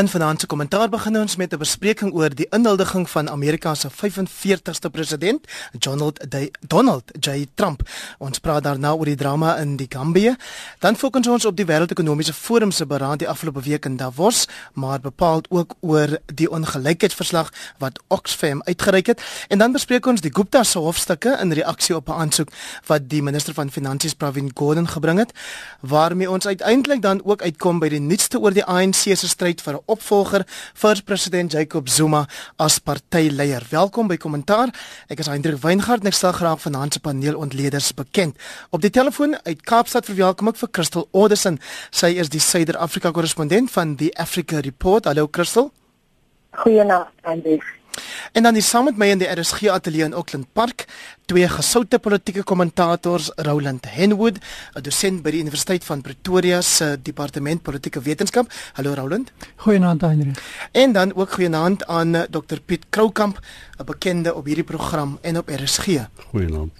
In vanaand se kommentaar begin ons met 'n bespreking oor die inhuldiging van Amerika se 45ste president, Donald J. Donald J. Trump. Ons praat daarna oor die drama in die Gambia. Dan fokus ons op die Wêreldekonomiese Forum se beraad die afgelope week in Davos, maar bepaald ook oor die ongelykheidsverslag wat Oxfam uitgereik het. En dan bespreek ons die Gupta se hofstukke in reaksie op 'n aansoek wat die minister van Finansies Pravin Gordhan gebring het, waarmee ons uiteindelik dan ook uitkom by die nuutste oor die ANC se stryd vir 'n opvolger vir president Jacob Zuma as partyleier. Welkom by Kommentaar. Ek is Hendrik Weingart en ek stel graag vanaand se paneelontleeders bekend. Op die telefoon uit Kaapstad verwelkom ek vir Christel Odison. Sy is die Suider-Afrika korrespondent van die Africa Report. Hallo Christel. Goeienaand, Hendrik. En dan is saam met my in die RSG ateljee in Auckland Park twee gesoute politieke kommentators, Roland Henwood, 'n dosent by die Universiteit van Pretoria se Departement Politieke Wetenskap. Hallo Roland. Goeienaand Heinrich. En dan ook goeienaand aan eh, Dr Piet Kroukamp, 'n bekende op hierdie program en op RSG. Goeienaand.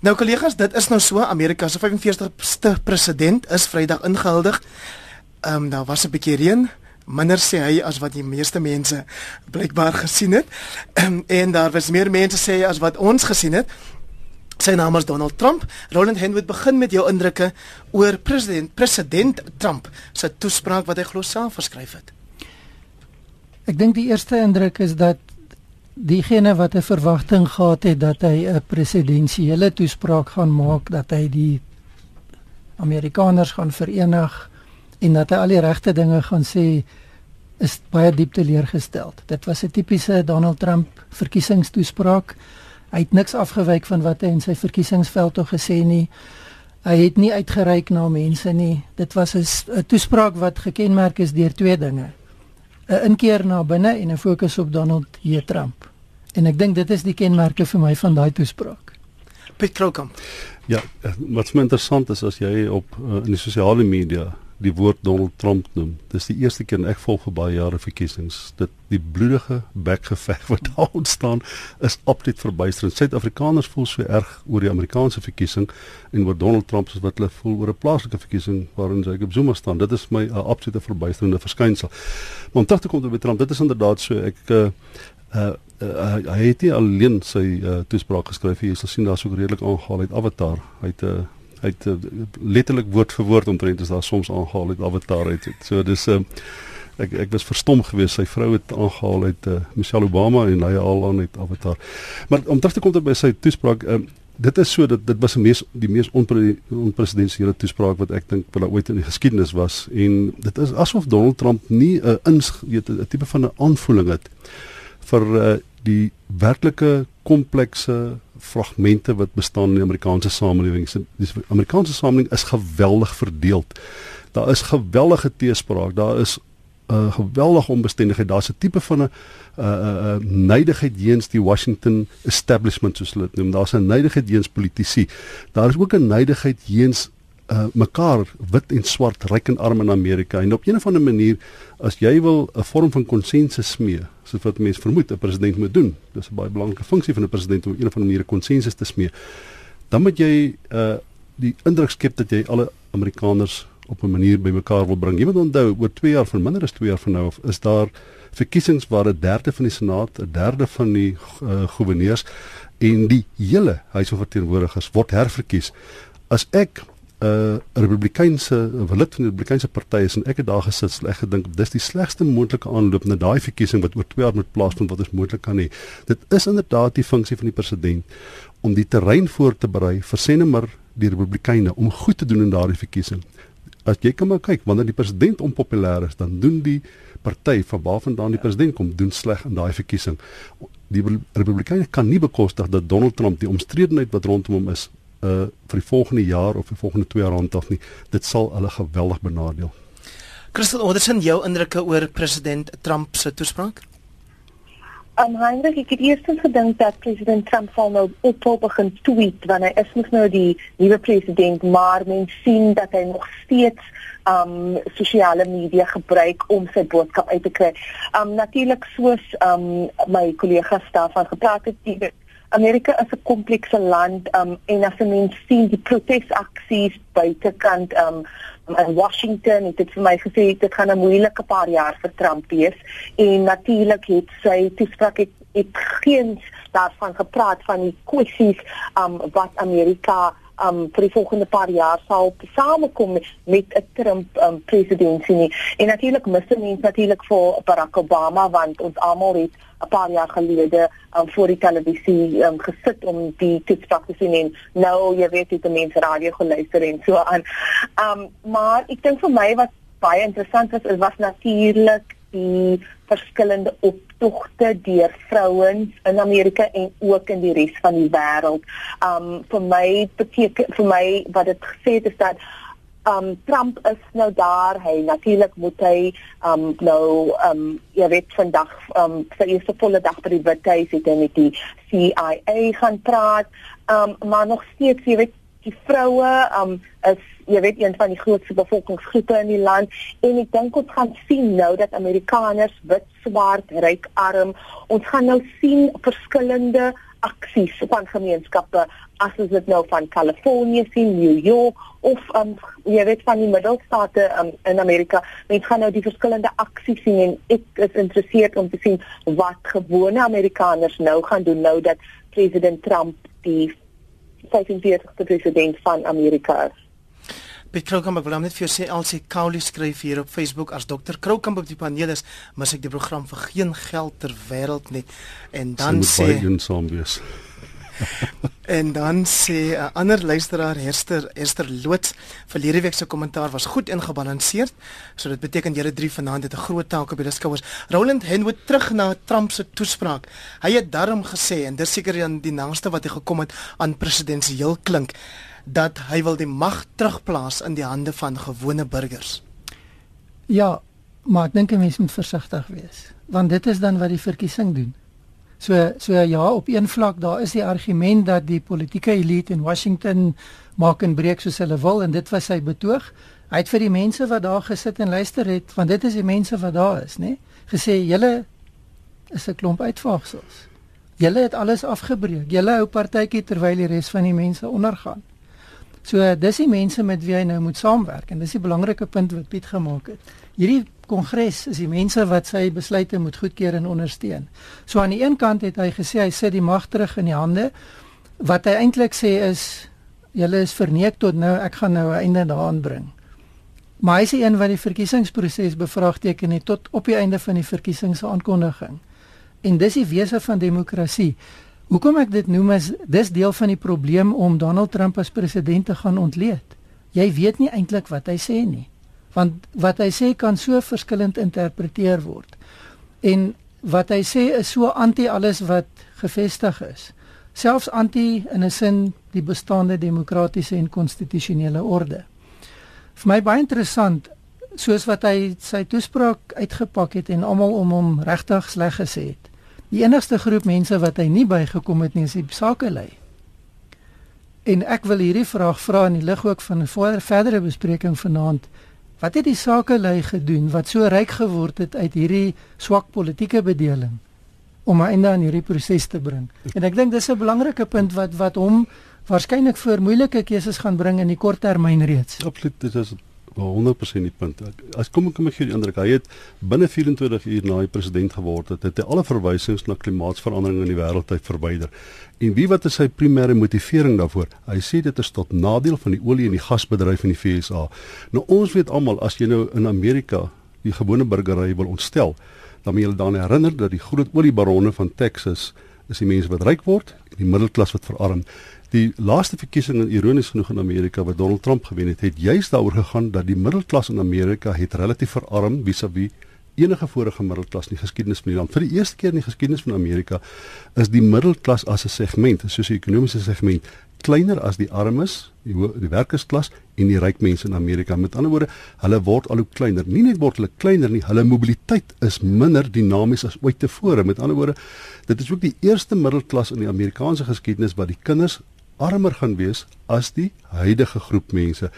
Nou kollegas, dit is nou so Amerika se 45ste president is Vrydag ingehuldig. Ehm um, daar was 'n bietjie reën minder sê hy as wat die meeste mense blykbaar gesien het. Um, en daar was meer mense sê as wat ons gesien het. Sy naam is Donald Trump. Roland Henwood begin met jou indrukke oor president president Trump se toespraak wat hy glo self geskryf het. Ek dink die eerste indruk is dat diegene wat 'n verwagting gehad het dat hy 'n presidensiële toespraak gaan maak, dat hy die Amerikaners gaan verenig, en dat hy al die regte dinge gaan sê is baie diep teleurgestel. Dit was 'n tipiese Donald Trump verkiesingstoespraak. Hy het niks afgewyk van wat hy in sy verkiesingsveld toe gesê nie. Hy het nie uitgereik na mense nie. Dit was 'n toespraak wat gekenmerk is deur twee dinge. 'n Inkeer na binne en 'n fokus op Donald J. Trump. En ek dink dit is die kenmerke vir my van daai toespraak. Piet Krokamp. Ja, eh, wat my interessant is as jy op uh, in die sosiale media die woord Donald Trump noem. Dis die eerste keer in ek volg vir baie jare verkiesings. Dit die bloedige bekgeveg wat daar ontstaan is absoluut verbuisterend. Suid-Afrikaners voel so erg oor die Amerikaanse verkiesing en oor Donald Trump soos wat hulle voel oor 'n plaaslike verkiesing waarin Jacob Zuma staan. Dit is my 'n uh, absolute verbuisterende verskynsel. Maar om terug te kom by Trump, dit is inderdaad so ek uh, uh, uh hy het nie alleen sy uh, toespraak geskryf jy sal sien daar's ook redelik aangehaal uit Avatar hy het 'n uh, hy het uh, letterlik woord vir woord omtrent is daar soms aangehaal uit Avatar uit. So dis eh, ek ek was verstom geweest sy vrou het aangehaal uit uh, Michelle Obama en hy al aan uit Avatar. Maar om terug te kom tot by sy toespraak, uh, dit is so dat dit was 'n mees die mees onpresidensiële toespraak wat ek dink wat ooit in die geskiedenis was en dit is asof Donald Trump nie 'n uh, 'n tipe van 'n aanvoeling het vir uh, die werklike komplekse fragmente wat bestaan in die Amerikaanse samelewing. Die Amerikaanse samelewing is geweldig verdeeld. Daar is geweldige teespraak, daar is 'n uh, geweldige onbestendigheid. Daar's 'n tipe van 'n 'n uh, uh, neidigheid teens die Washington establishment soos hulle dit noem. Daar's 'n neidigheid teens politici. Daar is ook 'n neidigheid teens uh, mekaar wit en swart, ryk en arm in Amerika. En op 'n of ander manier as jy wil 'n vorm van konsensus smee, soos wat mense vermoed 'n president moet doen. Dis 'n baie belangrike funksie van 'n president om op 'n of ander manier 'n konsensus te smee. Dan moet jy uh die indruk skep dat jy alle Amerikaners op 'n manier bymekaar wil bring. Jy moet onthou oor 2 jaar van minder as 2 jaar van nou of is daar verkiesings waar 'n derde van die senaat, 'n derde van die uh, goewerneurs en die hele huis van verteenwoordigers word herverkies. As ek 'n uh, Republikeinse lid van die Republikeinse party is en ek het daar gesit en ek gedink dis die slegste moontlike aanloop na daai verkiesing wat oor 2 jaar moet plaasvind wat ons moontlik kan hê. Dit is inderdaad die funksie van die president om die terrein voor te berei vir senemar die Republikeine om goed te doen in daardie verkiesing. As jy kan maar kyk wanneer die president onpopulêr is, dan doen die party van waarvandaan die president kom doen sleg in daai verkiesing. Die Republikeine kan nie bekostig dat Donald Trump die omstredenheid wat rondom hom is uh vir die volgende jaar of die volgende 2 jaar rond af nie. Dit sal hulle geweldig benadeel. Christel Anderson, jou indrukke oor president Trump se toespraak? Um, Heinrich, ik heb eerst gedink dat president Trump zal nou op begin tweet, want hij is nog nou die nieuwe president, maar men zien dat hij nog steeds um, sociale media gebruikt om zijn boodschap uit te krijgen. Um, Natuurlijk, zoals um, mijn collega's daarvan gepraat hebben, Amerika is 'n komplekse land um, en as 'n mens sien die protesaksies buitekant um, in Washington het dit vir my gesê dit gaan 'n moeilike paar jaar vir Trump wees en natuurlik het sy toespraak het, het geen daarvan gepraat van die kwessies um, wat Amerika um vir die volgende paar jaar sal samekom met 'n Trump um presidentsie nie. En natuurlik mis mense natuurlik vir Barack Obama want ons almal het 'n paar jaar gelede um voor die televisie um gesit om die toetspak te sien en nou jy weet dit mense radio geluister en so aan. Um maar ek dink vir my wat baie interessant was, was natuurlik die verskillende optogte deur vrouens in Amerika en ook in die res van die wêreld. Um vir my beteken vir my wat dit gesê het is dat um Trump is nou daar. Hy natuurlik moet hy um nou um jy weet vandag um vir eerste volle dag by die Withuis het hy met die CIA gaan praat. Um maar nog steeds jy weet die vroue um is jy weet een van die grootste bevolkingsgroepe in die land en ek dink ons gaan sien nou dat Amerikaners wit, swart, ryk, arm, ons gaan nou sien verskillende aksies van gemeenskappe as ons dit nou van Kalifornië sien, New York of um jy weet van die middelstate um, in Amerika. Mens gaan nou die verskillende aksies sien en ek is geïnteresseerd om te sien wat gewone Amerikaners nou gaan doen nou dat president Trump die 45ste president van Amerika is. Piet Kroukamp, ek wil net vir jou sê Elsie Cowley skryf hier op Facebook as dokter Kroukamp op die paneel is, mis ek die program vir geen geld ter wêreld nie. En dan sê en dan sê 'n ander luisteraar Hester Esther Loots verlede week se kommentaar was goed ingebalanseerd. So dit beteken julle drie vanaand het 'n groot taak op julle skouers. Roland Henwood terug na Trump se toespraak. Hy het daarom gesê en dis seker dan die naaste wat hy gekom het aan presidensieel klink dat hy wil die mag terugplaas in die hande van gewone burgers. Ja, maar ek dink 'n mens moet versigtig wees, want dit is dan wat die verkiesing doen. So so ja, op een vlak daar is die argument dat die politieke elite in Washington maak en breek soos hulle wil en dit was sy betoog. Hy het vir die mense wat daar gesit en luister het, want dit is die mense wat daar is, nê, gesê julle is 'n klomp uitvaagsels. Julle het alles afgebreek. Julle hou partytjie terwyl die res van die mense ondergaan. So dis die mense met wie hy nou moet saamwerk en dis die belangrike punt wat Piet gemaak het. Hierdie kongres is die mense wat sy besluite moet goedkeur en ondersteun. So aan die een kant het hy gesê hy sit die mag terug in die hande. Wat hy eintlik sê is julle is verneek tot nou, ek gaan nou 'n einde daaraan bring. Maar hy is die een wat die verkiesingsproses bevraagteken het tot op die einde van die verkiesingsaankondiging. En dis die wese van demokrasie. Hoekom ek dit noem is dis deel van die probleem om Donald Trump as president te gaan ontleed. Jy weet nie eintlik wat hy sê nie. Want wat hy sê kan so verskillend interpreteer word. En wat hy sê is so anti alles wat gevestig is. Selfs anti in 'n sin die bestaande demokratiese en konstitusionele orde. Vir my baie interessant soos wat hy sy toespraak uitgepak het en almal om hom regtig sleg gesê het. Die enigste groep mense wat hy nie bygekom het nie is die sakelei. En ek wil hierdie vraag vra in die lig ook van 'n verder, verdere bespreking vanaand. Wat het die sakelei gedoen wat so ryk geword het uit hierdie swak politieke bedeling om 'n einde aan hierdie proses te bring? En ek dink dis 'n belangrike punt wat wat hom waarskynlik voor moeilike keuses gaan bring in die kort termyn reeds. Absoluut, dit is 100% die punt. As kom ek kom ek gee die indruk hy het binne 24 uur na hy president geword het, het hy alle verwysings na klimaatsverandering in die wêreld uit verwyder. En wie wat is sy primêre motivering daarvoor? Hy sê dit is tot nadeel van die olie en die gasbedryf in die FSA. Nou ons weet almal as jy nou in Amerika die gewone burgery wil ontstel, dan moet jy dan herinner dat die groot oliebaronne van Texas is die mense wat ryk word en die middelklas wat verarm. Die laaste verkiesing in ironies genoeg in Amerika wat Donald Trump gewen het, het juist daaroor gegaan dat die middelklas in Amerika het relatief verarm vis-à-vis enige vorige middelklas in die geskiedenis van die land. Vir die eerste keer in die geskiedenis van Amerika is die middelklas as 'n segment, 'n sosio-ekonomiese segment, kleiner as die armes, die die werkersklas en die ryk mense in Amerika. Met ander woorde, hulle word al hoe kleiner. Nie net word hulle kleiner nie, hulle mobiliteit is minder dinamies as ooit tevore. Met ander woorde, dit is ook die eerste middelklas in die Amerikaanse geskiedenis wat die kinders armer gaan wees as die huidige groep mense.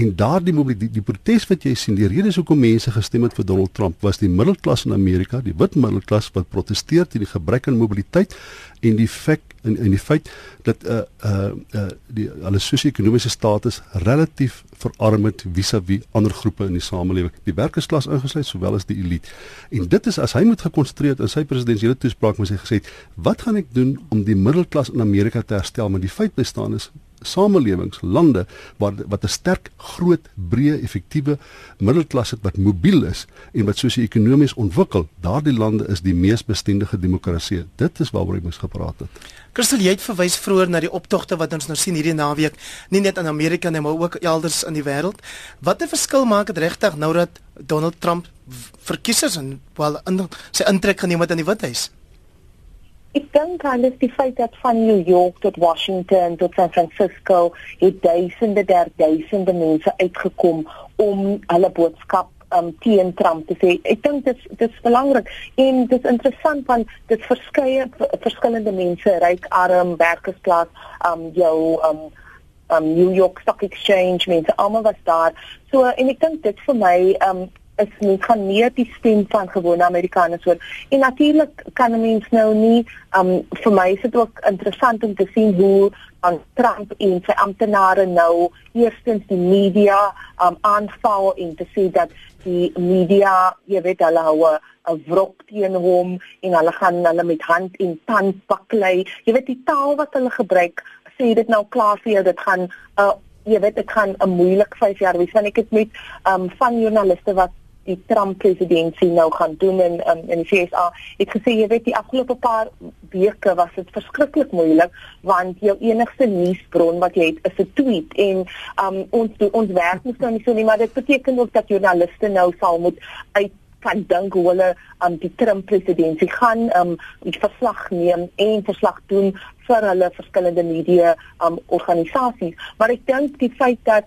En daardie mobiliteit die, die protes wat jy sien, die redes hoekom mense gestem het vir Donald Trump was die middelklas in Amerika, die wit middelklas wat proteseer teen die gebrek aan mobiliteit en die feit in in die feit dat uh uh, uh die hulle sosio-ekonomiese status relatief verarm het vis-à-vis ander groepe in die samelewing, die werkersklas ingesluit sowel as die elite. En dit is as hy moet gekonsentreer in sy presidentsiële toespraak moet hy gesê, "Wat gaan ek doen om die middelklas in Amerika te herstel?" Maar die feit bestaan is samelewings, lande waar wat 'n sterk, groot, breë, effektiewe middelklas het wat mobiel is en wat sosio-ekonomies ontwikkel, daardie lande is die mees bestendige demokrasie. Dit is waaroor ek moes gepraat het. Kristel, jy het verwys vroeër na die optogte wat ons nou sien hierdie naweek, nie net in Amerika nie, maar ook elders in die wêreld. Watter verskil maak dit regtig nou dat Donald Trump verkies is en wel in sy intrek geneem het in die Withuis? Ek dink aan die feit dat van New York tot Washington tot San Francisco het duisende der duisende mense uitgekom om hulle boodskap um teen Trump te sê. Ek dink dit dit is belangrik en dit is interessant want dit verskeie verskillende mense, ryk, arm, werkersklas, um jou um um New York Stock Exchange mense almal was daar. So en ek dink dit vir my um is nie gaan meer die stem van gewone Amerikaners hoor. En natuurlik kan 'n mens nou nie um vir my is dit ook interessant om te sien hoe aan Trump en sy amptenare nou eerstens die media um aanval en te sê dat die media, jy weet hulle hou 'n wrok teen hom en hulle gaan hulle met hand en tand baklei. Jy weet die taal wat hulle gebruik, sê dit nou klaar vir jou dit gaan 'n uh, jy weet dit gaan 'n moeilik 5 jaar wees want ek het met um van joernaliste wat die Trump presidentsie nou gaan doen in in, in die VSA. Ek gesê jy weet die afgelope paar weke was dit verskriklik moeilik want jou enigste nuusbron wat jy het is 'n tweet en um ons ons werk moet nou nie so nie maar dit beteken ook dat joernaliste nou sal moet uit kan dink hoe hulle um die Trump presidentsie gaan um die verslag neem en verslag doen vir hulle verskillende media um organisasies maar ek dink die feit dat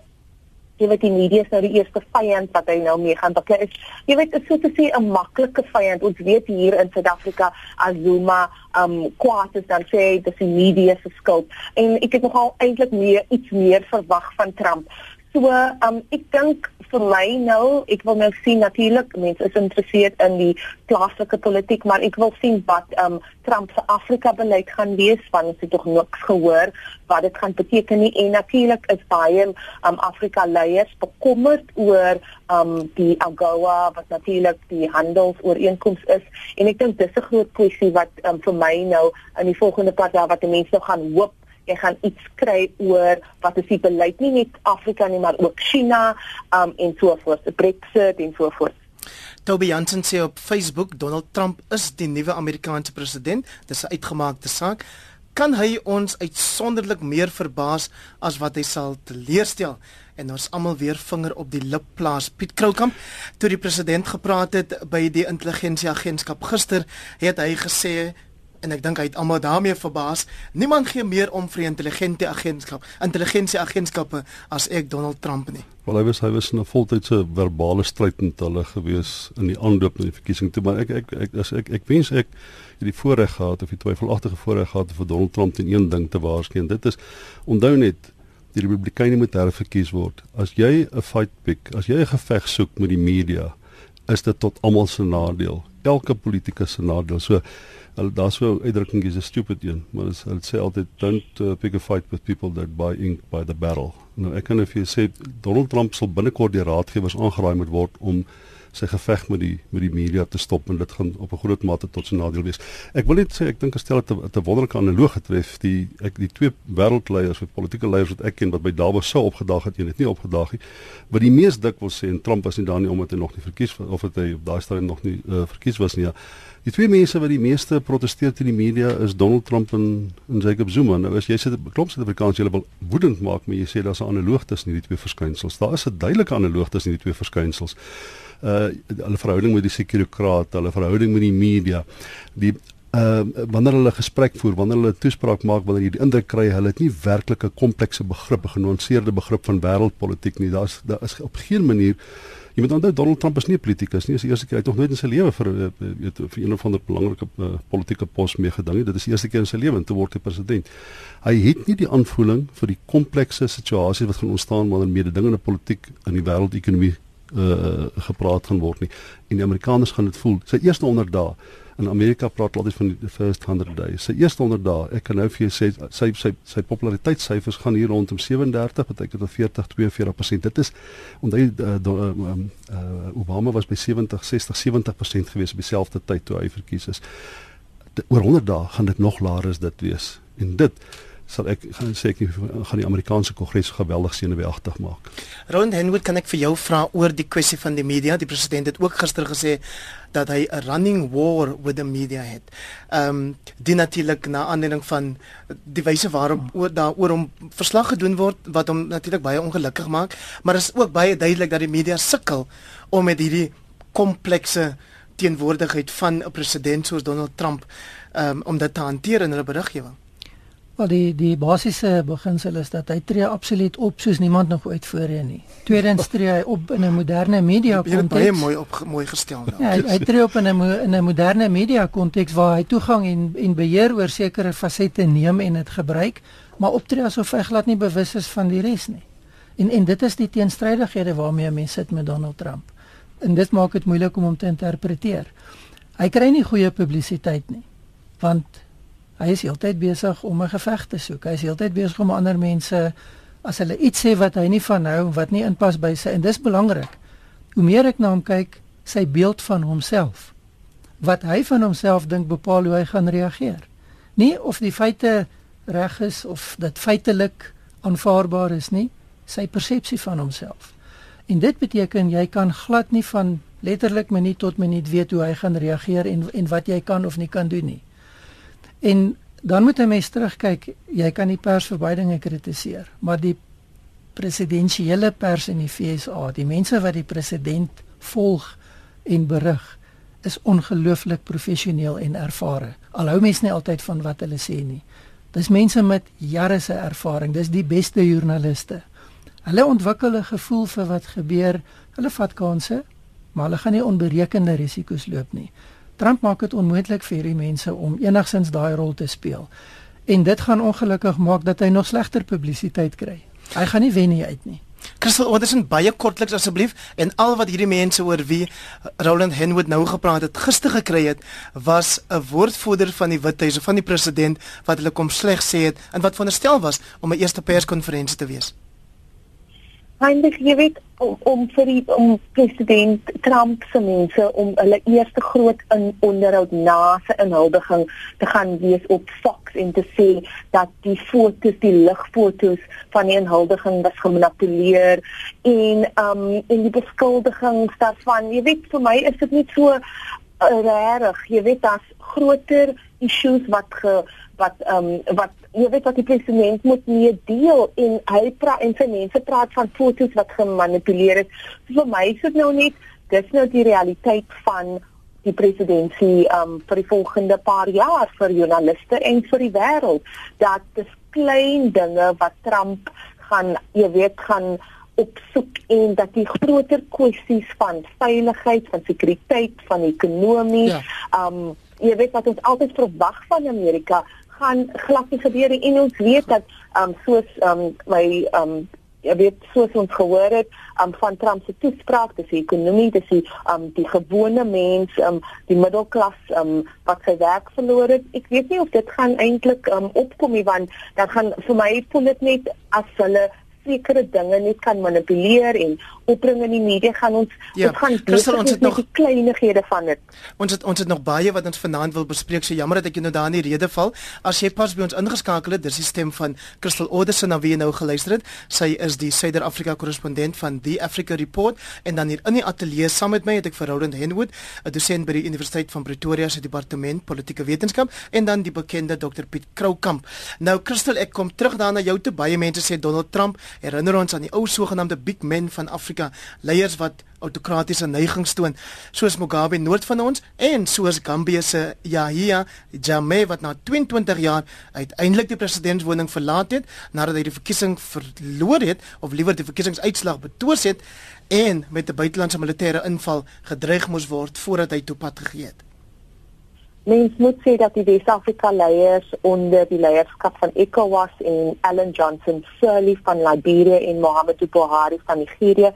jy weet die media is nou die eerste vyand wat hy nou mee gaan baklei is. Jy weet is so te sê 'n maklike vyand. Ons weet hier in Suid-Afrika as Zuma um kwaad is dan sê dis die media se skuld. En ek het nogal eintlik meer iets meer verwag van Trump. So um ek dink vir my nou, ek wil nou sien natuurlik mense is geïnteresseerd in die plaaslike politiek, maar ek wil sien wat um Trump se Afrika beleid gaan wees want ons het tog niks gehoor wat dit gaan beteken nie. En natuurlik is baie um Afrika leiers bekommerd oor um die AGOA wat natuurlik die handelsooreenkoms is. En ek dink dis 'n groot kwessie wat um vir my nou in die volgende paar dae wat mense nou gaan hoop jy gaan iets kry oor wat is die beleid nie net Afrika nie maar ook China um en so voort, Brexit en so voort. Toby Jansen sê op Facebook Donald Trump is die nuwe Amerikaanse president. Dis 'n uitgemaakte saak. Kan hy ons uitsonderlik meer verbaas as wat hy sal teleurstel? En ons almal weer vinger op die lip plaas. Piet Kroukamp, toe die president gepraat het by die intelligensieagentskap gister, het hy gesê en ek dink hy het almal daarmee verbaas. Niemand gee meer om vir intelligente agentskap, intelligensie agentskappe as ek Donald Trump nie. Wel hy was hy was 'n voltydse verbale stryd met hulle gewees in die aanloop na die verkiesing toe, maar ek ek ek as ek ek, wens ek het die voorreg gehad of die twyfelagtige voorreg gehad vir Donald Trump teen een ding te waarskyn. Dit is onthou net die Republikeine moet herverkies word. As jy 'n fight pick, as jy 'n geveg soek met die media, is dit tot almal se nadeel. Elke politikus se nadeel. So Hulle daar's so 'n uitdrukking is 'n stupid een, maar dit hulle sê altyd don't uh, pick a fight with people that buy ink by the barrel. Nou ek kan net vir jou sê Donald Trump sal binnekort die raadgewers aangeraai moet word om sy geveg met die met die media te stop en dit gaan op 'n groot mate tot sy nadeel wees. Ek wil net sê ek dink gestel het 'n wonderlike analoog getref die ek die twee wêreldleiers of politieke leiers wat ek ken wat by Davos sou opgedaag het, een het nie opgedaag nie. Wat die mees dikwels sê en Trump was nie daar nie omdat hy nog nie verkies of het hy op daai stadium nog nie uh, verkies was nie. Ja. Die twee mense wat die meeste protesteer teen die media is Donald Trump en, en Jacob Zuma. Nou as jy sê klop Suid-Afrikaans jy wil woedend maak, maar jy sê daar's 'n analoog tussen hierdie twee verskynsels. Daar is 'n duidelike analoog tussen hierdie twee verskynsels uh hulle verhouding met die sekurokraat, hulle verhouding met die media, die uh wanneer hulle gesprek voer, wanneer hulle toespraak maak, wanneer jy die indruk kry hulle het nie werklik 'n komplekse begrip, 'n genuanceerde begrip van wêreldpolitiek nie. Daar's daar is op geen manier Jy moet onthou Donald Trump is nie 'n politikus nie. Dis die eerste keer hy het nog nooit in sy lewe vir eh, weet vir een of ander belangrike uh, politieke pos meegeding nie. Dit is die eerste keer in sy lewe om te word 'n president. Hy het nie die aanvoeling vir die komplekse situasies wat gaan ontstaan wanneer mededingende politiek in die wêreldekonomie uh gepraat gaan word nie en die Amerikaners gaan dit voel. Sy eerste 100 dae In Amerika praat altyd van die first 100 days. Sy eerste 100 dae, ek kan nou vir jou sê sy sy sy populariteitssyfers gaan hier rondom 37, beteken tot 40 42%. Dit is onthou uh, uh, uh, Obama was by 70 60 70% gewees op dieselfde tyd toe hy verkies is. De, oor 100 dae gaan dit nog laer as dit wees. En dit sal ek gaan sê ek gaan die Amerikaanse Kongres geweldig senuweeagtig maak. Ron Henwood, kan ek vir jou vra oor die kwessie van die media? Die president het ook gister gesê dat hy 'n running war with the media het. Ehm um, die natuurlik na aanleiding van die wyse waarop oor daaroor om verslag gedoen word wat hom natuurlik baie ongelukkig maak, maar is ook baie duidelik dat die media sukkel om met hierdie komplekse teenwoordigheid van 'n president soos Donald Trump um, om dit te hanteer in hulle beriggewing. Wel die die basiese beginsel is dat hy tree absoluut op soos niemand nog ooit voorheen nie. Tweedens tree hy op in 'n moderne media konteks. Baie mooi op mooi gestel nou. Ja, hy, hy tree op in 'n in 'n moderne media konteks waar hy toegang en en beheer oor sekere fasette neem en dit gebruik, maar optree asof hy glad nie bewus is van die res nie. En en dit is die teenstrydighede waarmee mense sit met Donald Trump. En dit maak dit moeilik om hom te interpreteer. Hy kry nie goeie publisiteit nie. Want Hy is heeltyd besig om 'n geveg te soek. Hy is heeltyd besig om ander mense as hulle iets sê wat hy nie van hou wat nie inpas by sy en dis belangrik. Hoe meer ek na hom kyk, sy beeld van homself. Wat hy van homself dink bepaal hoe hy gaan reageer. Nie of die feite reg is of dit feitelik aanvaarbaar is nie, sy persepsie van homself. En dit beteken jy kan glad nie van letterlik minuut tot minuut weet hoe hy gaan reageer en en wat jy kan of nie kan doen nie. En dan moet 'n mens terugkyk, jy kan die persverwydinge kritiseer, maar die presidensiële pers in die FSA, die mense wat die president volg en berig, is ongelooflik professioneel en ervare. Alhou mense nie altyd van wat hulle sê nie. Dis mense met jare se ervaring, dis die beste joernaliste. Hulle ontwikkel 'n gevoel vir wat gebeur. Hulle vat kansse, maar hulle gaan nie onberekende risiko's loop nie. Trump maak dit onmoontlik vir hierdie mense om enigsins daai rol te speel. En dit gaan ongelukkig maak dat hy nog slegter publisiteit kry. Hy gaan nie wen nie uit nie. Christel, wat is 'n baie kortliks asseblief en al wat hierdie mense oor wie Roland Henwood nou gepraat het gister gekry het, was 'n woordvoerder van die Withuis of van die president wat hulle kom sleg sê het en wat veronderstel was om 'n eerste perskonferensie te wees. Heinrich, jy weet om, om vir die om president Trump se mense om hulle eerste groot in onderhoud na sy inhuldiging te gaan wees op Fox en te sê dat die fotos, die ligfotos van die inhuldiging was gemanipuleer en um en die beskuldigings daarvan. Jy weet vir my is dit net so uh, rarig. Jy weet daar's groter issues wat ge, wat um wat jy weet wat die president moet nie deel en hy praat en sy mense praat van fotos wat gemanipuleer is. So vir my is dit nou net dis nou die realiteit van die presidentsie um vir die volgende paar jaar vir joernaliste en vir die wêreld dat dis klein dinge wat Trump gaan jy weet gaan opsoek en dat die groter kwessies van veiligheid, van sekuriteit, van ekonomie, ja. um jy weet wat ons altyd verwag van Amerika gaan glad nie gebeur nie en ons weet dat um soos um my um jy weet soos ons gehoor het um van Trump se toespraak dis die ekonomie dis die um die gewone mens um die middelklas um wat sy werk verloor het. Ek weet nie of dit gaan eintlik um opkom nie want dan gaan vir my voel dit net as hulle sekere dinge net kan manipuleer en opbring in die media gaan ons ja, ons gaan Christel, ons het nog kleinighede van dit. Ons het ons het nog baie wat ons vanaand wil bespreek. So jammer dat ek jou nou daar in die rede val. As jy pas by ons ingeskakel het, dis die stem van Christel Oderson na wie jy nou geluister het. Sy is die Suider-Afrika korrespondent van The Africa Report en dan hier in die ateljee saam met my het ek vir Roland Henwood, 'n dosent by die Universiteit van Pretoria se departement politieke wetenskap en dan die bekende Dr Piet Kroukamp. Nou Christel, ek kom terug daarna jou toe. Baie mense sê Donald Trump herinner ons aan die ou sogenaamde big men van Afrika, leiers wat autokratiese neigings toon, soos Mugabe noord van ons en soos Gambia se Yahya Jammeh wat na 22 jaar uiteindelik die presidentswoning verlaat het nadat hy die verkiesing verloor het of liewer die verkiesingsuitslag betwis het en met 'n buitelandse militêre inval gedreig moes word voordat hy toepad gegee het. Mens moet sê dat die Wes-Afrika leiers onder die leierskap van ECOWAS en Ellen Johnson Sirleaf van Liberia en Mohammed Buhari van Nigeria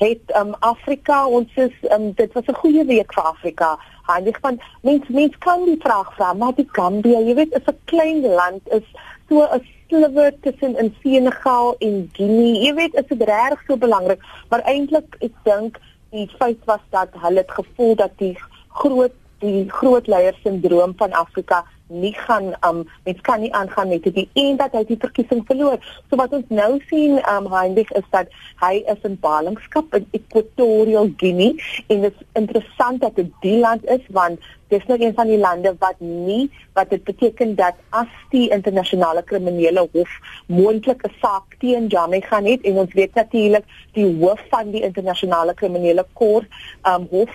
het um Afrika ons is um dit was 'n goeie week vir Afrika. Handig van mens mens kan die vraag vra, maar die Gambia, jy weet, is 'n klein land is so 'n sliver tussen in Senegal en Guinea. Jy weet, is dit regtig so belangrik, maar eintlik ek dink die feit was dat hulle het gevoel dat die groot die groot leier sindroom van Afrika nie gaan um mens kan nie aangaan met dit en dat hy die verkiesing verloor. So wat ons nou sien um Heinrich is dat hy is in ballingskap in Equatorial Guinea en dit is interessant dat dit die land is want dis nog een van die lande wat nie wat dit beteken dat as die internasionale kriminele hof moontlik 'n saak teen Jammeh gaan hê en ons weet natuurlik die hoof van die internasionale kriminele kort um hof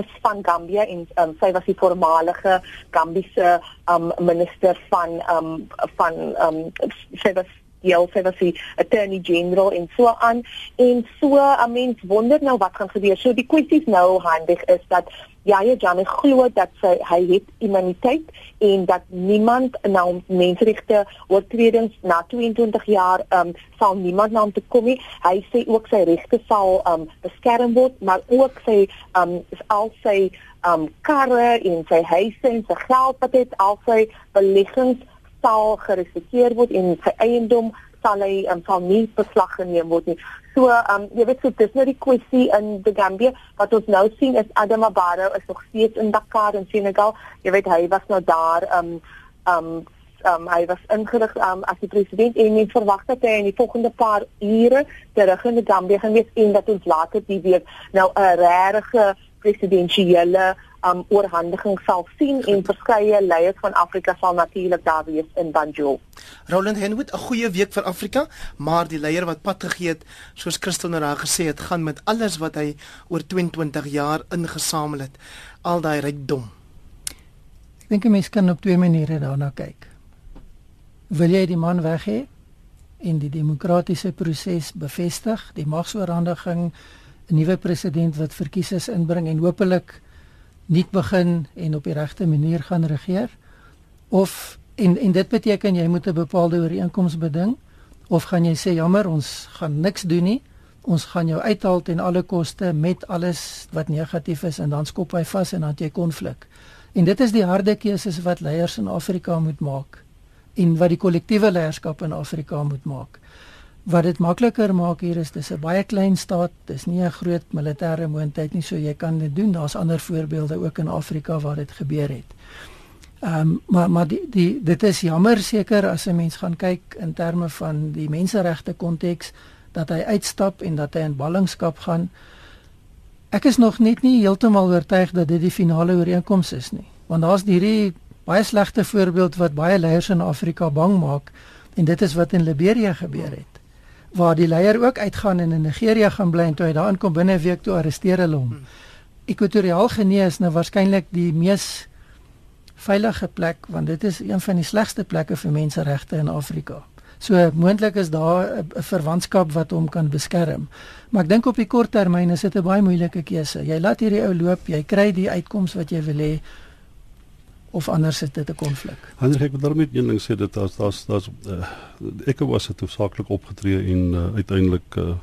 is van Gambia en um, sy was die voormalige Gambiese um, minister van um, van um, sy was die Alfevasi Attorney General en so aan en so I mean wonder nou wat gaan gebeur. So die kwessie nou handig is dat Yahya Jammeh glo dat sy hy het immuniteit en dat niemand nou menseregte oortredings na 22 jaar um sal niemand na hom te kom nie. Hy sê ook sy regte sal um beskerm word, maar ook sy um al sy um karre en sy huise en sy geld wat het al sy beleggings sal gerespekteer word en sy eiendom sal hy um, sal nie beslag geneem word nie. So um jy weet so dis nou die kwessie in die Gambia wat ons nou sien is Adama Barrow is nog steeds in Dakar in Senegal. Jy weet hy was nou daar um um um hy was ingelig um as die president en mens verwag dat hy in die volgende paar ure terug in die Gambia gaan wees en dat ons later die week nou 'n regte presidentsiële um oorhandiging sal sien en verskeie leiers van Afrika sal natuurlik daar wees in Banjul. Roland Henwood, 'n goeie week vir Afrika, maar die leier wat pad gegee het, soos Christel nou gesê het, gaan met alles wat hy oor 22 jaar ingesamel het, al daai rykdom. Ek dink 'n mens kan op twee maniere daarna kyk. Wil jy die man weg hê en die demokratiese proses bevestig, die magsoorhandiging 'n nuwe president wat verkies is inbring en hopelik nuut begin en op die regte manier gaan regeer? Of en en dit beteken jy moet 'n bepaalde ooreenkoms beding? Of gaan jy sê jammer ons gaan niks doen nie. Ons gaan jou uithaal ten alle koste met alles wat negatief is en dan skop hy vas en dan jy konflik. En dit is die harde keuses wat leiers in Afrika moet maak en wat die kollektiewe leierskap in Afrika moet maak wat dit makliker maak hier is dis 'n baie klein staat, dis nie 'n groot militêre moondheid nie, so jy kan dit doen. Daar's ander voorbeelde ook in Afrika waar dit gebeur het. Ehm um, maar maar die die dit is jammer seker as 'n mens gaan kyk in terme van die menseregte konteks dat hy uitstap en dat hy in ballingskap gaan. Ek is nog net nie heeltemal oortuig dat dit die finale ooreenkoms is nie, want daar's hierdie baie slegte voorbeeld wat baie leiers in Afrika bang maak en dit is wat in Liberia gebeur het waar die leier ook uitgaan en in Nigeria gaan bly en toe hy daar inkom binne 'n week toe arresteer hulle hom. Ekwatoriaal Guinea is nou waarskynlik die mees veilige plek want dit is een van die slegste plekke vir menseregte in Afrika. So moontlik is daar 'n verwantskap wat hom kan beskerm. Maar ek dink op die kort termyn is dit 'n baie moeilike keuse. Jy laat hierdie ou loop, jy kry die uitkoms wat jy wil hê of anders is dit 'n konflik. Hendrik ek wil daarmee een ding sê dat daar's daar's daar's uh, ek was het hoofsaaklik opgetree en uh, uiteindelik uh,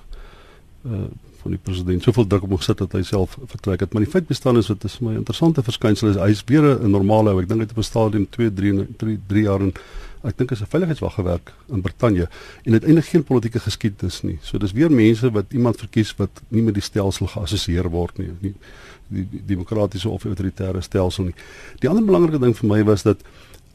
uh van die president soveel druk op hom gesit dat hy self vertrek het maar die feit bestaan is wat is my interessante verskynsel is hy is weer 'n normale ou ek dink hy het op 'n stadium 2 3 3 3 jaar en ek dink is 'n veiligheidswag gewerk in Brittanje en dit eindig geen politieke geskiedenis nie so dis weer mense wat iemand verkies wat nie met die stelsel geassosieer word nie, nie die, die demokratiese of autoritaire stelsel nie. Die ander belangrike ding vir my was dat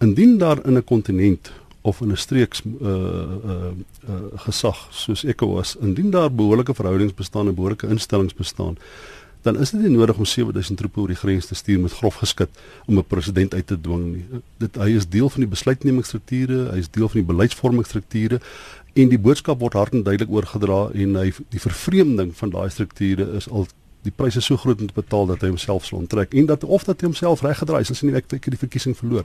indien daar in 'n kontinent of in 'n streeks uh uh uh gesag soos ECOWAS, indien daar behoorlike verhoudings bestaan en behoorlike instellings bestaan, dan is dit nie nodig om 7000 troepe oor die grens te stuur met grof geskit om 'n president uit te dwing nie. Dit hy is deel van die besluitnemingsstrukture, hy is deel van die beleidsvormingsstrukture en die boodskap word hard en duidelik oorgedra en hy die vervreemding van daai strukture is al die pryse so groot om te betaal dat hy homself sal onttrek en dat of dat hy homself reggedraai het as hy nie ek die verkiesing verloor.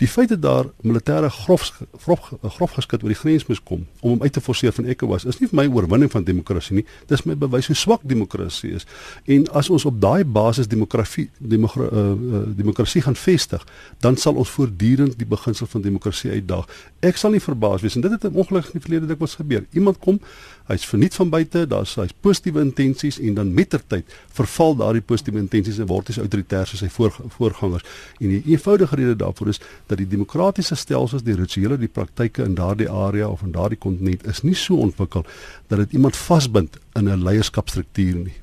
Die feit dat daar militêre grof grof grof geskit oor die grens moes kom om hom uit te forceer van ECOWAS is nie vir my oorwinning van demokrasie nie. Dis my bewys hoe swak demokrasie is. En as ons op daai basis demokrasie demokra, uh, uh, demokrasie gaan vestig, dan sal ons voortdurend die beginsel van demokrasie uitdaag. Ek sal nie verbaas wees en dit het ongelukkig in die verlede dikwels gebeur. Iemand kom Hy's verniet van buite, daar's hy's positiewe intensies en dan mettertyd verval daardie positiewe intensies en word hy autoritair soos sy voor, voorgangers. En die eenvoudige rede daarvoor is dat die demokratiese stelsels, die rituele, die praktyke in daardie area of in daardie kontinent is nie so ontwikkel dat dit iemand vasbind in 'n leierskapstruktuur nie.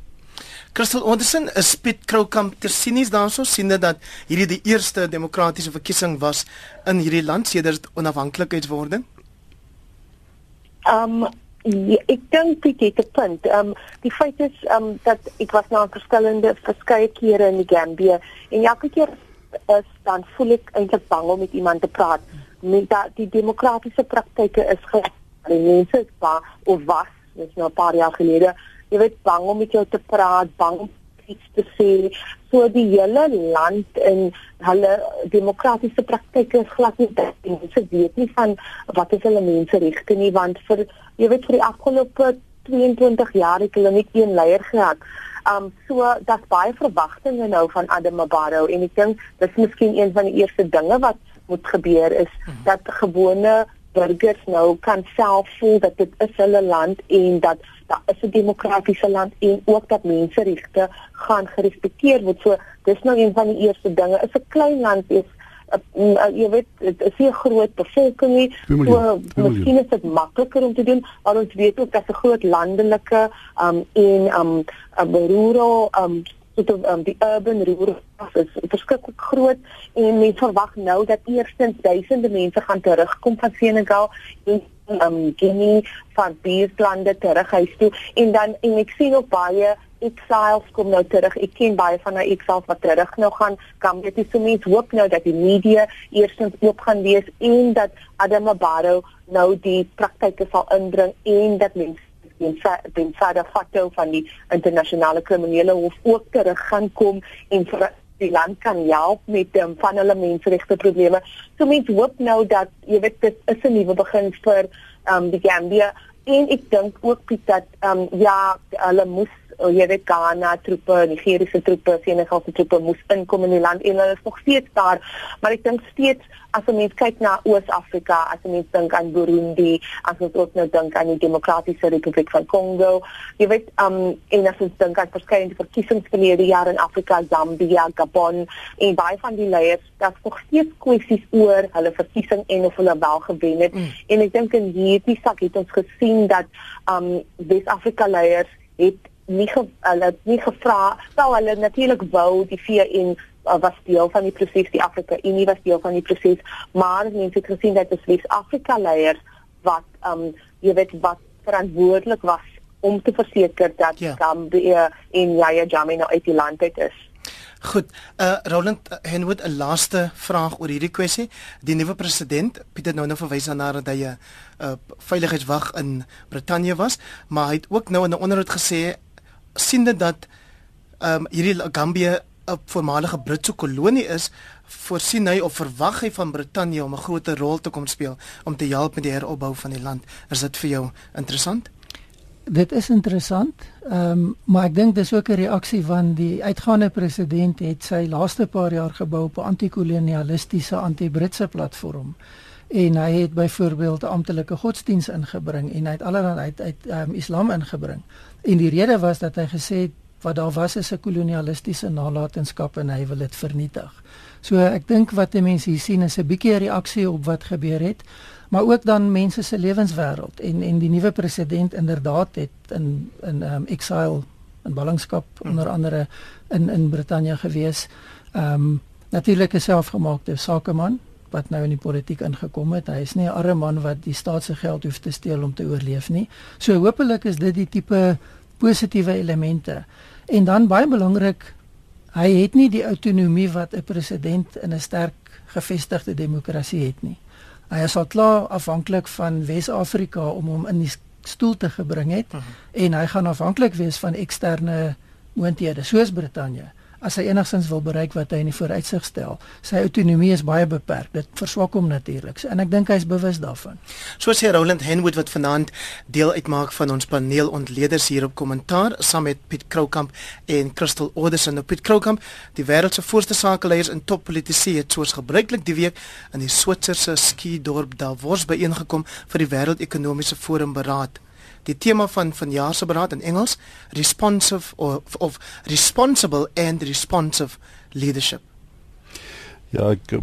Crystal Anderson is Piet Kroukamp tersinies daarso siende dat hierdie die eerste demokratiese verkiesing was in hierdie land sedert onafhanklikheidswording. Um ja, ek dink Piet het 'n punt. Um die feit is um dat ek was nou verskillende verskeie kere in die Gambia en elke keer is dan voel ek eintlik bang om met iemand te praat. Met dat die demokratiese praktyke is. Die mense is bang of was, dis nou 'n paar jaar gelede jy weet bang om met jou te praat, bang om iets te sê. So die hele land en hulle demokratiese praktyke is glad nie dit. Mense weet nie van wat is hulle menseregte nie want vir jy weet vir die afgelope 22 jaar het hulle net een leier gehad. Um so daar's baie verwagtinge nou van Adam Barrow en ek dink dis miskien een van die eerste dinge wat moet gebeur is mhm. dat gewone burgers nou kan self voel dat dit is hulle land en dat daar is 'n demokratiese land en ook dat menseregte gaan gerespekteer word. So dis nou een van die eerste dinge. Is 'n klein land is uh, uh, jy weet dit is 'n groot bevolking nie. So miskien is dit makliker om te doen, maar ons weet ook dat 'n groot landelike um en um 'n rural um tot um, die urban rural is verskriklik groot en mense verwag nou dat eerstens duisende mense gaan terugkom van Senegal en um Guinea van Beerslande terug huis toe en dan en ek sien ook baie exiles kom nou terug. Ek ken baie van daai exiles wat terug nou gaan. Kan dit is so mense hoop nou dat die media eerstens oop gaan wees en dat Adam Barrow nou die praktyke sal inbring en dat mense en dan verder foto van die internasionale kriminele hof ook terug gaan kom en die land kan help met um, van hulle menseregte probleme. So mense hoop nou dat jy weet dit is 'n nuwe begin vir um, die Gambia en ek dink ook Piet dat um, ja hulle moes oh, jy weet Ghana troepe, Nigeriese troepe, Senegalse troepe moes inkom in die land en hulle is nog steeds daar. Maar ek dink steeds as jy mens kyk na Oos-Afrika, as jy mens dink aan Burundi, as jy ook nou dink aan die Demokratiese Republiek van Kongo, jy weet um en as jy dink aan verskeie verkiesings verlede jaar in Afrika, Zambia, Gabon en baie van die leiers, daar's nog steeds kwessies oor hulle verkiesing en of hulle wel gewen het. Mm. En ek dink in hierdie sak het ons gesien dat um Wes-Afrika leiers het nie ge, hulle nie gevra sou hulle natuurlik wou die uh, was deel van die proses die Afrika Unie was deel van die proses maar mense het gesien dat slegs Afrika leiers wat um jy weet wat verantwoordelik was om te verseker dat ja. Gambia en Yaya Jammeh nou uit die land uit is Goed, uh Roland Henwood 'n laaste vraag oor hierdie kwessie. Die nuwe president, Pieter nou nou verwys na dat hy 'n uh, veiligheidswag in Brittanje was, maar hy het ook nou in 'n onderhoud gesê siende dat ehm um, hierdie Gambia 'n voormalige Britse kolonie is, voorsien hy of verwag hy van Brittanje om 'n groter rol te kom speel om te help met die heropbou van die land. Is dit vir jou interessant? Dit is interessant. Ehm um, maar ek dink dis ook 'n reaksie van die uitgaande president het sy laaste paar jaar gebou op 'n anti-kolonialistiese anti-Britse platform en hy het byvoorbeeld amptelike godsdiens ingebring en hy het allerlei uit uit um, Islam ingebring. En die rede was dat hy gesê het wat daar was is 'n kolonialistiese nalatenskap en hy wil dit vernietig. So ek dink wat die mense hier sien is 'n bietjie 'n reaksie op wat gebeur het, maar ook dan mense se lewenswêreld en en die nuwe president inderdaad het in in um, exile in ballingskap onder andere in in Brittanje gewees. Ehm um, natuurlik 'n selfgemaakte sakeman wat nou in die politiek ingekom het. Hy is nie 'n arme man wat die staat se geld hoef te steel om te oorleef nie. So hopelik is dit die tipe positiewe elemente. En dan baie belangrik, hy het nie die autonomie wat 'n president in 'n sterk gevestigde demokrasie het nie. Hy is al klaar afhanklik van Wes-Afrika om hom in die stoel te gebring het uh mhm. -huh. en hy gaan afhanklik wees van eksterne moonthede soos Brittanje as hy enigstens wil bereik wat hy in die vooruitsig stel. Sy autonomie is baie beperk. Dit verswak hom natuurlik. En ek dink hy is bewus daarvan. So sê Roland Henwood wat vanaand deel uitmaak van ons paneel ontleeders hier op kommentaar saam met Piet Kroukamp en Crystal Oderson. Nou Piet Kroukamp, die wêreld se voorste sakeleiers en toppolitici het soos gebruiklik die week in die Switserse ski dorp Davos byeengekom vir die wêreldekonomiese forum beraad. Die tema van van jaar se beraad in Engels, responsive of of responsible and responsive leadership. Ja, ek uh,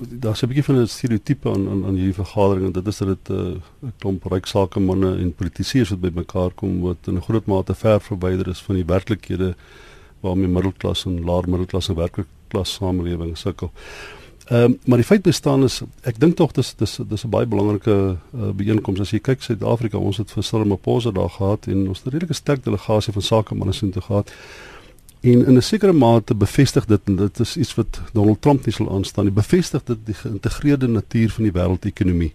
daar's 'n bietjie van 'n stereotipe aan aan aan hierdie vergadering en dit is dat dit 'n uh, klomp ryk sakemanne en politici is wat bymekaar kom wat in 'n groot mate ver verwyder is van die werklikhede waarmee middelklas en laer middelklas en werkklas samelewing sukkel. Ehm um, maar die feit bestaan is ek dink tog dis dis dis 'n baie belangrike uh, byeenkoms as jy kyk Suid-Afrika ons het vir Ramaphosa daar gehad en ons het 'n redelike sterk delegasie van sakemanne sien toe gehad. En in 'n sekere mate bevestig dit en dit is iets wat Donald Trump nie sal aanstaan nie. Bevestig dit die geïntegreerde natuur van die wêreldekonomie.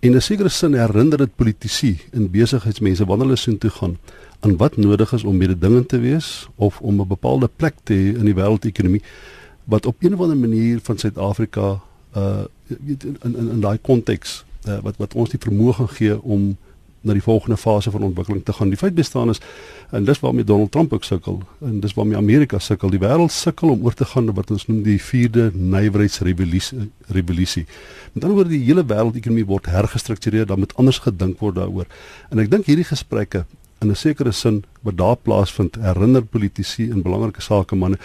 En in 'n sekere sin herinner dit politici en besigheidsmense wanneer hulle sien toe gaan aan wat nodig is om mededingend te wees of om 'n bepaalde plek te hê in die wêreldekonomie wat op 'n of ander manier van Suid-Afrika uh in in in daai konteks uh, wat wat ons die vermoë gaan gee om na die volgende fase van ontwikkeling te gaan. Die feit bestaan is en dis waarmee Donald Trump ook sukkel en dis waarmee Amerika sukkel. Die wêreld sukkel om oor te gaan na wat ons noem die vierde nywerheidsrevolusie revolusie. Met ander woorde die hele wêreldekonomie word hergestruktureer, dan moet anders gedink word daaroor. En ek dink hierdie gesprekke in 'n sekere sin wat daar plaasvind herinner politici en belangrike sakemanne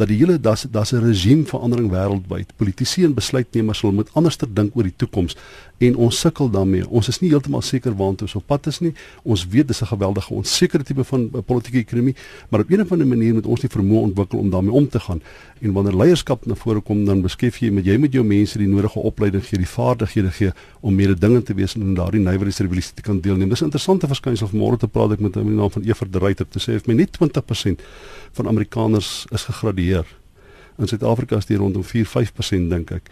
dat die hele daar's daar's 'n regime verandering wêreldwyd. Politici en besluitnemers sal moet anders ter dink oor die toekoms en ons sukkel daarmee. Ons is nie heeltemal seker waantoe ons op pad is nie. Ons weet dis 'n geweldige onsekerte tipe van uh, politieke ekonomie, maar op 'n of ander manier moet ons die vermoë ontwikkel om daarmee om te gaan. En wanneer leierskap na vore kom, dan beskef jy met jy met jou mense die nodige opleiding gee, die vaardighede gee om meer dinge te wees en in daardie nywerheidsrevolusie te kan deelneem. Dis 'n interessante verskynsel vanmôre te praat ek met 'n naam van Evert de Ruyter te sê, het my net 20% van Amerikaners is gegradueer. In Suid-Afrika is dit rondom 4-5% dink ek.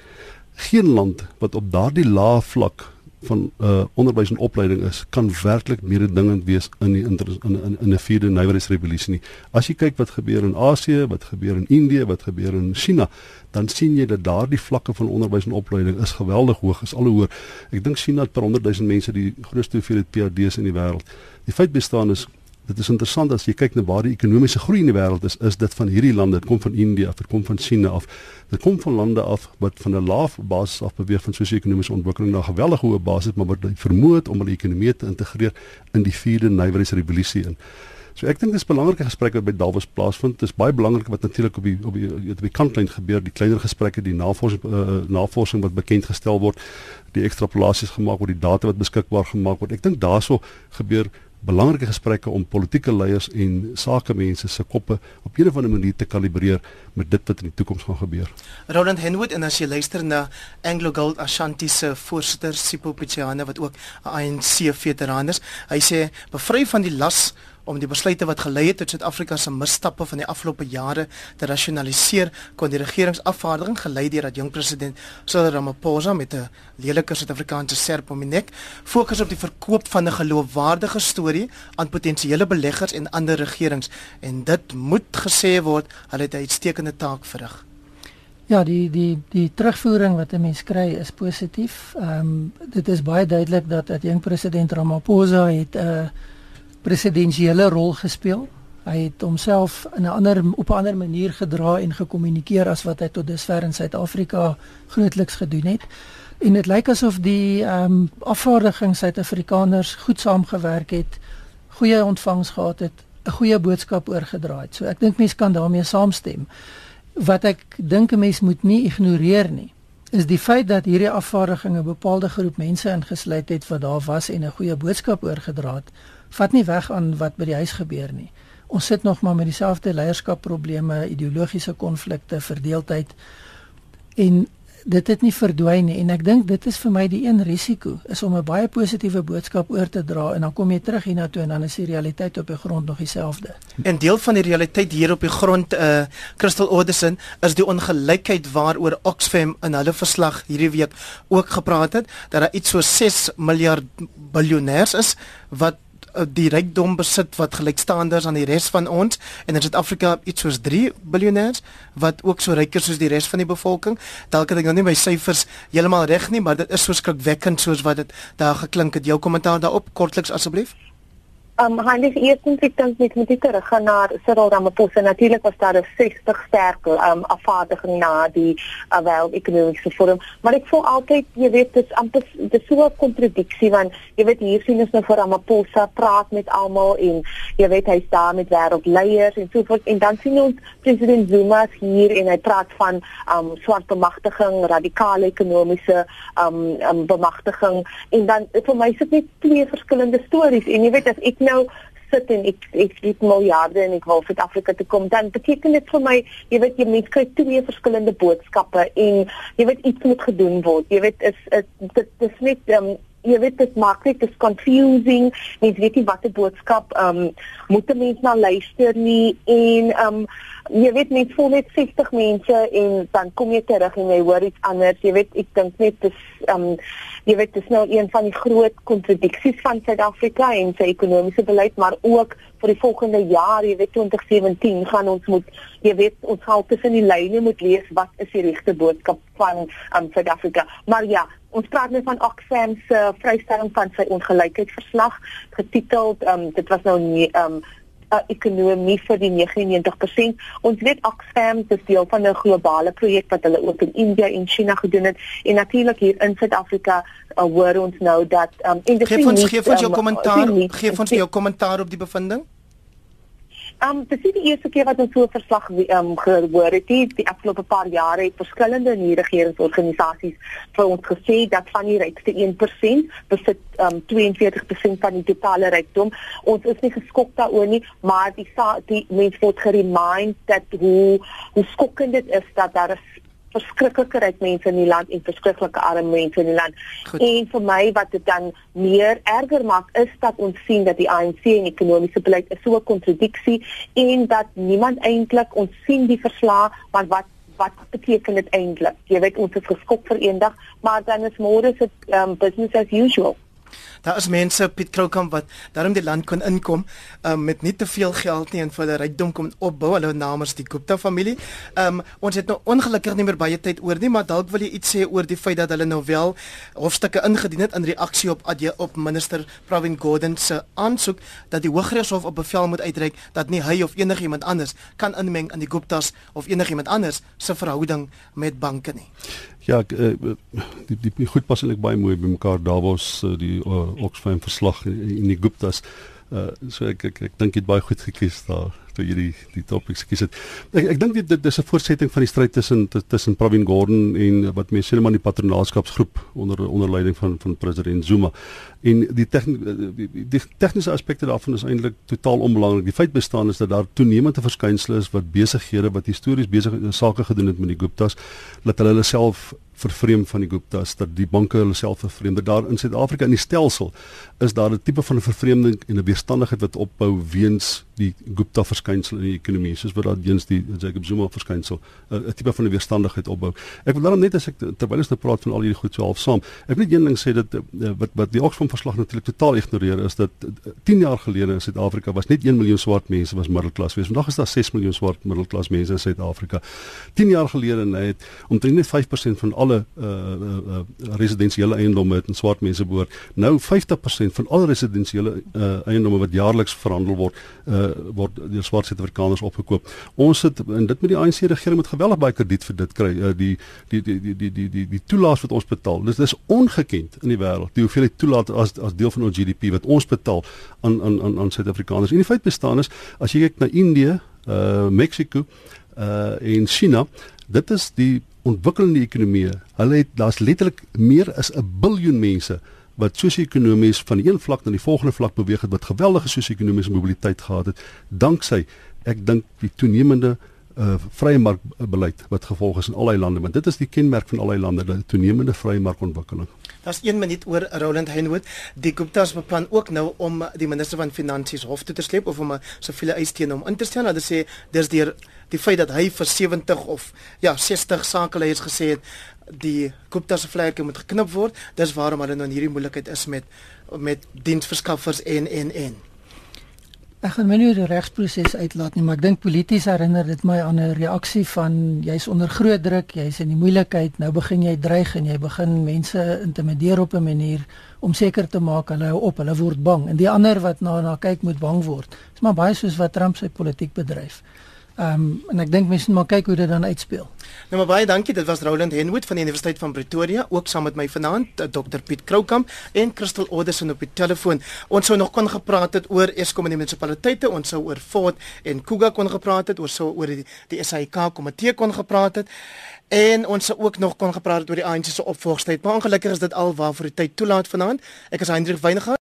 Geen land wat op daardie lae vlak van uh onderwys en opleiding is kan werklik mededingend wees in die in in in 'n vierde nywerheidsrevolusie nie. As jy kyk wat gebeur in Asië, wat gebeur in Indië, wat gebeur in China, dan sien jy dat daardie vlakke van onderwys en opleiding is geweldig hoog, is al hoër. Ek dink China het per 100 000 mense die grootste hoeveelheid PhD's in die wêreld. Die feit bestaan is Dit is interessant as jy kyk na waar die ekonomiese groei in die wêreld is, is dit van hierdie lande, dit kom van India, dit kom van China af. Dit kom van lande af wat van 'n lae basis af beweeg van sosio-ekonomiese ontwikkeling na 'n geweldige hoë basis, maar wat vermoed het om hulle ekonomie te integreer in die vierde nywerheidsrevolusie in. So ek dink dis 'n belangrike gesprek wat by Davos plaasvind. Dit is baie belangrik wat natuurlik op die op die op die kantlyn gebeur, die kleiner gesprekke, die navorsing uh, navorsing wat bekend gestel word, die ekstrapolasies gemaak word, die data wat beskikbaar gemaak word. Ek dink daaroor gebeur belangrike gesprekke om politieke leiers en sakemense se koppe op 'n of ander manier te kalibreer met dit wat in die toekoms gaan gebeur. Roland Henwood en as jy luister na Anglo Gold Ashanti se voorsitter Sipho Pichana wat ook 'n ANC veteran is, hy sê bevry van die las om die besluite wat gelei het tot Suid-Afrika se misstappe van die afgelope jare te rasionaliseer kon die regeringsafvaardiging gelei deur dat jong president Cyril Ramaphosa met 'n lelike Suid-Afrikaanse serp om die nek fokus op die verkoop van 'n geloofwaardige storie aan potensiële beleggers en ander regerings en dit moet gesê word hulle het 'n uitstekende taak verrig. Ja, die die die terugvoering wat 'n mens kry is positief. Ehm um, dit is baie duidelik dat dat jong president Ramaphosa het 'n uh, presidensiële rol gespeel. Hy het homself in 'n ander op 'n ander manier gedra en gekommunikeer as wat hy tot dusver in Suid-Afrika grootliks gedoen het. En dit lyk asof die ehm um, afvaardiging Suid-Afrikaners goed saamgewerk het, goeie ontvangs gehad het, 'n goeie boodskap oorgedra het. So ek dink mense kan daarmee saamstem. Wat ek dink 'n mens moet nie ignoreer nie, is die feit dat hierdie afvaardiging 'n bepaalde groep mense ingesluit het wat daar was en 'n goeie boodskap oorgedra het vat nie weg aan wat by die huis gebeur nie. Ons sit nog maar met dieselfde leierskapprobleme, ideologiese konflikte, verdeeldheid en dit het nie verdwyn nie en ek dink dit is vir my die een risiko is om 'n baie positiewe boodskap oor te dra en dan kom jy terug hiernatoe en dan is die realiteit op die grond nog dieselfde. En deel van die realiteit hier op die grond uh Crystal Oderson is die ongelykheid waaroor Oxfam in hulle verslag hierdie week ook gepraat het dat daar iets so 6 miljard biljoenêrs is wat Eh, die rykdom besit wat gelykstaande is aan die res van ons en in Suid-Afrika iets soos 3 biljoenêers wat ook so ryk is soos die res van die bevolking. Dalk het ek nou nie my syfers heeltemal reg nie, maar dit is so skrikwekkend soos wat dit daar geklink het. Jou kommentaar daarop kortliks asseblief. Um hy het eers ek dink net met die teruggaan na Cyril Ramaphosa. Natuurlik was daar 'n 60 sterk um afvaardiging na die uh, wel ekonomiese forum. Maar ek voel altyd jy weet dit is amper dit is so 'n kontradiksie want jy weet hier sien ons nou vir Ramaphosa praat met almal en jy weet hy's daar met wêreldleiers en so voort en dan sien ons president Zuma hier en hy praat van um swart bemagtiging radikale ekonomiese um, um bemagtiging en dan vir my is dit net twee verskillende stories. En jy weet as ek nou sit en ek ek het miljarde en ek wil vir Afrika te kom dan beteken dit vir my jy weet jy moet kry twee verskillende boodskappe en jy weet iets moet gedoen word. Jy weet is dit dis net um, jy weet dit maak dit is confusing. Mens weet nie watter boodskap um, moet mense na luister nie en um, jy weet net voel net 60 mense en dan kom jy terug en jy hoor iets anders. Jy weet ek dink net dis um, jy weet dis nou een van die groot kontradiksies van Suid-Afrika en sy ekonomiese beleid maar ook vir die volgende jaar jy weet 2017 gaan ons moet jy weet ons gaan tussen die lyne moet lees wat is die regte boodskap van um, Suid-Afrika. Maar ja ons praat net van Oxfam se vrystelling van sy ongelykheidsverslag getiteld um, dit was nou nie um, uh, ekonomie vir die 99%. Ons weet Oxfam is deel van 'n globale projek wat hulle ook in India en China gedoen het en natuurlik hier in Suid-Afrika uh, hoor ons nou dat um, en dis nie gee vir jou kommentaar gee vir jou kommentaar op die bevinding. Um dis die eerste keer wat ons so 'n verslag um gehoor het. Die, die afgelope paar jare het verskillende nie-regeringsorganisasies vir ons gesê dat van die rykste 1% besit um 42% van die totale rykdom. Ons is nie geskok daaroor nie, maar die die mense word geremind dat hoe hoe skokkend dit is dat daar 'n verskriklike ryk mense in die land en verskriklike arme mense in die land. Goed. En vir my wat dit dan meer erger maak is dat ons sien dat die ANC en ekonomiese beleid is so 'n kontradiksie en dat niemand eintlik ons sien die verslae van wat wat beteken dit eintlik? Jy weet ons is geskok vir eendag, maar dan is môre se um, business as usual. Daar is mense Piet Kroukamp wat daarom die land kon inkom um, met nie te veel geld nie en vir hulle rykdom kom opbou. Hulle namens die Gupta familie. Um, ons het nou ongelukkig nie meer baie tyd oor nie, maar dalk wil jy iets sê oor die feit dat hulle nou wel hofstukke ingedien het in reaksie op adje op minister Pravin Gordhan se aansoek dat die Hooggeregshof op bevel moet uitreik dat nie hy of enigiemand anders kan inmeng in die Guptas of enigiemand anders se verhouding met banke nie. Ja, ek, uh, die, die die goed pas eintlik baie mooi by mekaar. Daar was uh, die uh, Oxfam verslag in, in die Guptas. Uh, so ek ek, ek dink dit baie goed gekies daar toe jy die die topics gekies het. Ek ek dink dit dit is 'n voortsetting van die stryd tussen tussen Pravin Gordhan en wat mense sê maar die patronaatskapsgroep onder onder leiding van van president Zuma. En die die, die tegniese aspekte daarvan is eintlik totaal onbelangrik. Die feit bestaan is dat daar toenemende verskynsels is wat besighede wat histories besig sake gedoen het met die Guptas, dat hulle hulle self vervreem van die Guptas dat die banke hulle self vervreem. Daar in Suid-Afrika in die stelsel is daar 'n tipe van vervreemding en 'n weerstandigheid wat opbou weens die Gupta verskynsel in die ekonomie soos wat daar eens die Jacob Zuma verskynsel 'n tipe van 'n weerstandigheid opbou. Ek wil daarom net as ek terwyl ons nou praat van al hierdie goed so half saam. Ek wil net een ding sê dat eh, wat wat die Oxfam verslag natuurlik totaal ignoreer is dat 10 jaar gelede in Suid-Afrika was net 1 miljoen swart mense was middelklas wees. Vandag is daar 6 miljoen swart middelklas mense in Suid-Afrika. 10 jaar gelede net omtrent net 5% van alle totale uh, eh, uh, eh, eh, residensiële eiendomme het en swart mense behoort. Nou 50% van al residensiële uh, eiendomme wat jaarliks verhandel word, uh, word deur swart Suid-Afrikaners opgekoop. Ons sit en dit met die ANC regering met geweldig baie krediet vir dit kry. Uh, die die die die die die die, die toelaas wat ons betaal. Dis dis ongekend in die wêreld. Die hoeveelheid toelaat as as deel van ons GDP wat ons betaal aan aan aan aan Suid-Afrikaners. En die feit bestaan is as jy kyk na Indië, uh Mexiko uh en China, dit is die ontwikkelende ekonomieë. Hulle het daar's letterlik meer as 'n biljoen mense wat sosio-ekonomies van een vlak na die volgende vlak beweeg het wat geweldige sosio-ekonomiese mobiliteit gehad het danksy ek dink die toenemende uh, vrye mark beleid wat gevolg is in al die lande want dit is die kenmerk van al die lande dat toenemende vrye markontwikkeling Daar's 1 minuut oor Roland Henwood. Die Gupta's beplan ook nou om die minister van finansies hof toe te sleep of om 'n siviele eis teen hom in te stel. Hulle sê dis deur die feit dat hy vir 70 of ja, 60 sakeleiers gesê het die Gupta se vlerke moet geknip word. Dis waarom hulle nou in hierdie moeilikheid is met met diensverskaffers en en en. Ek gaan my nie die regsproses uitlaat nie, maar ek dink polities herinner dit my aan 'n reaksie van jy's onder groot druk, jy's in die moeilikheid, nou begin jy dreig en jy begin mense intimideer op 'n manier om seker te maak hulle hou op, hulle word bang en die ander wat na na kyk moet bang word. Dit is maar baie soos wat Trump sy politiek bedryf. Ehm um, en ek dink mense moet maar kyk hoe dit dan uitspeel. Nou maar baie dankie. Dit was Roland Henwood van die Universiteit van Pretoria, ook saam met my vanaand eh, Dr Piet Kroukamp en Crystal Oderson op die telefoon. Ons sou nog kon gepraat het oor Eskom en die munisipaliteite, ons sou oor Fort en Kuga kon gepraat het, ons sou oor die, die SAIK komitee kon gepraat het. En ons sou ook nog kon gepraat het oor die ANC se opvolgstyd. Maar ongelukkig is dit al waarvoor die tyd toelaat vanaand. Ek is Hendrik Weiniger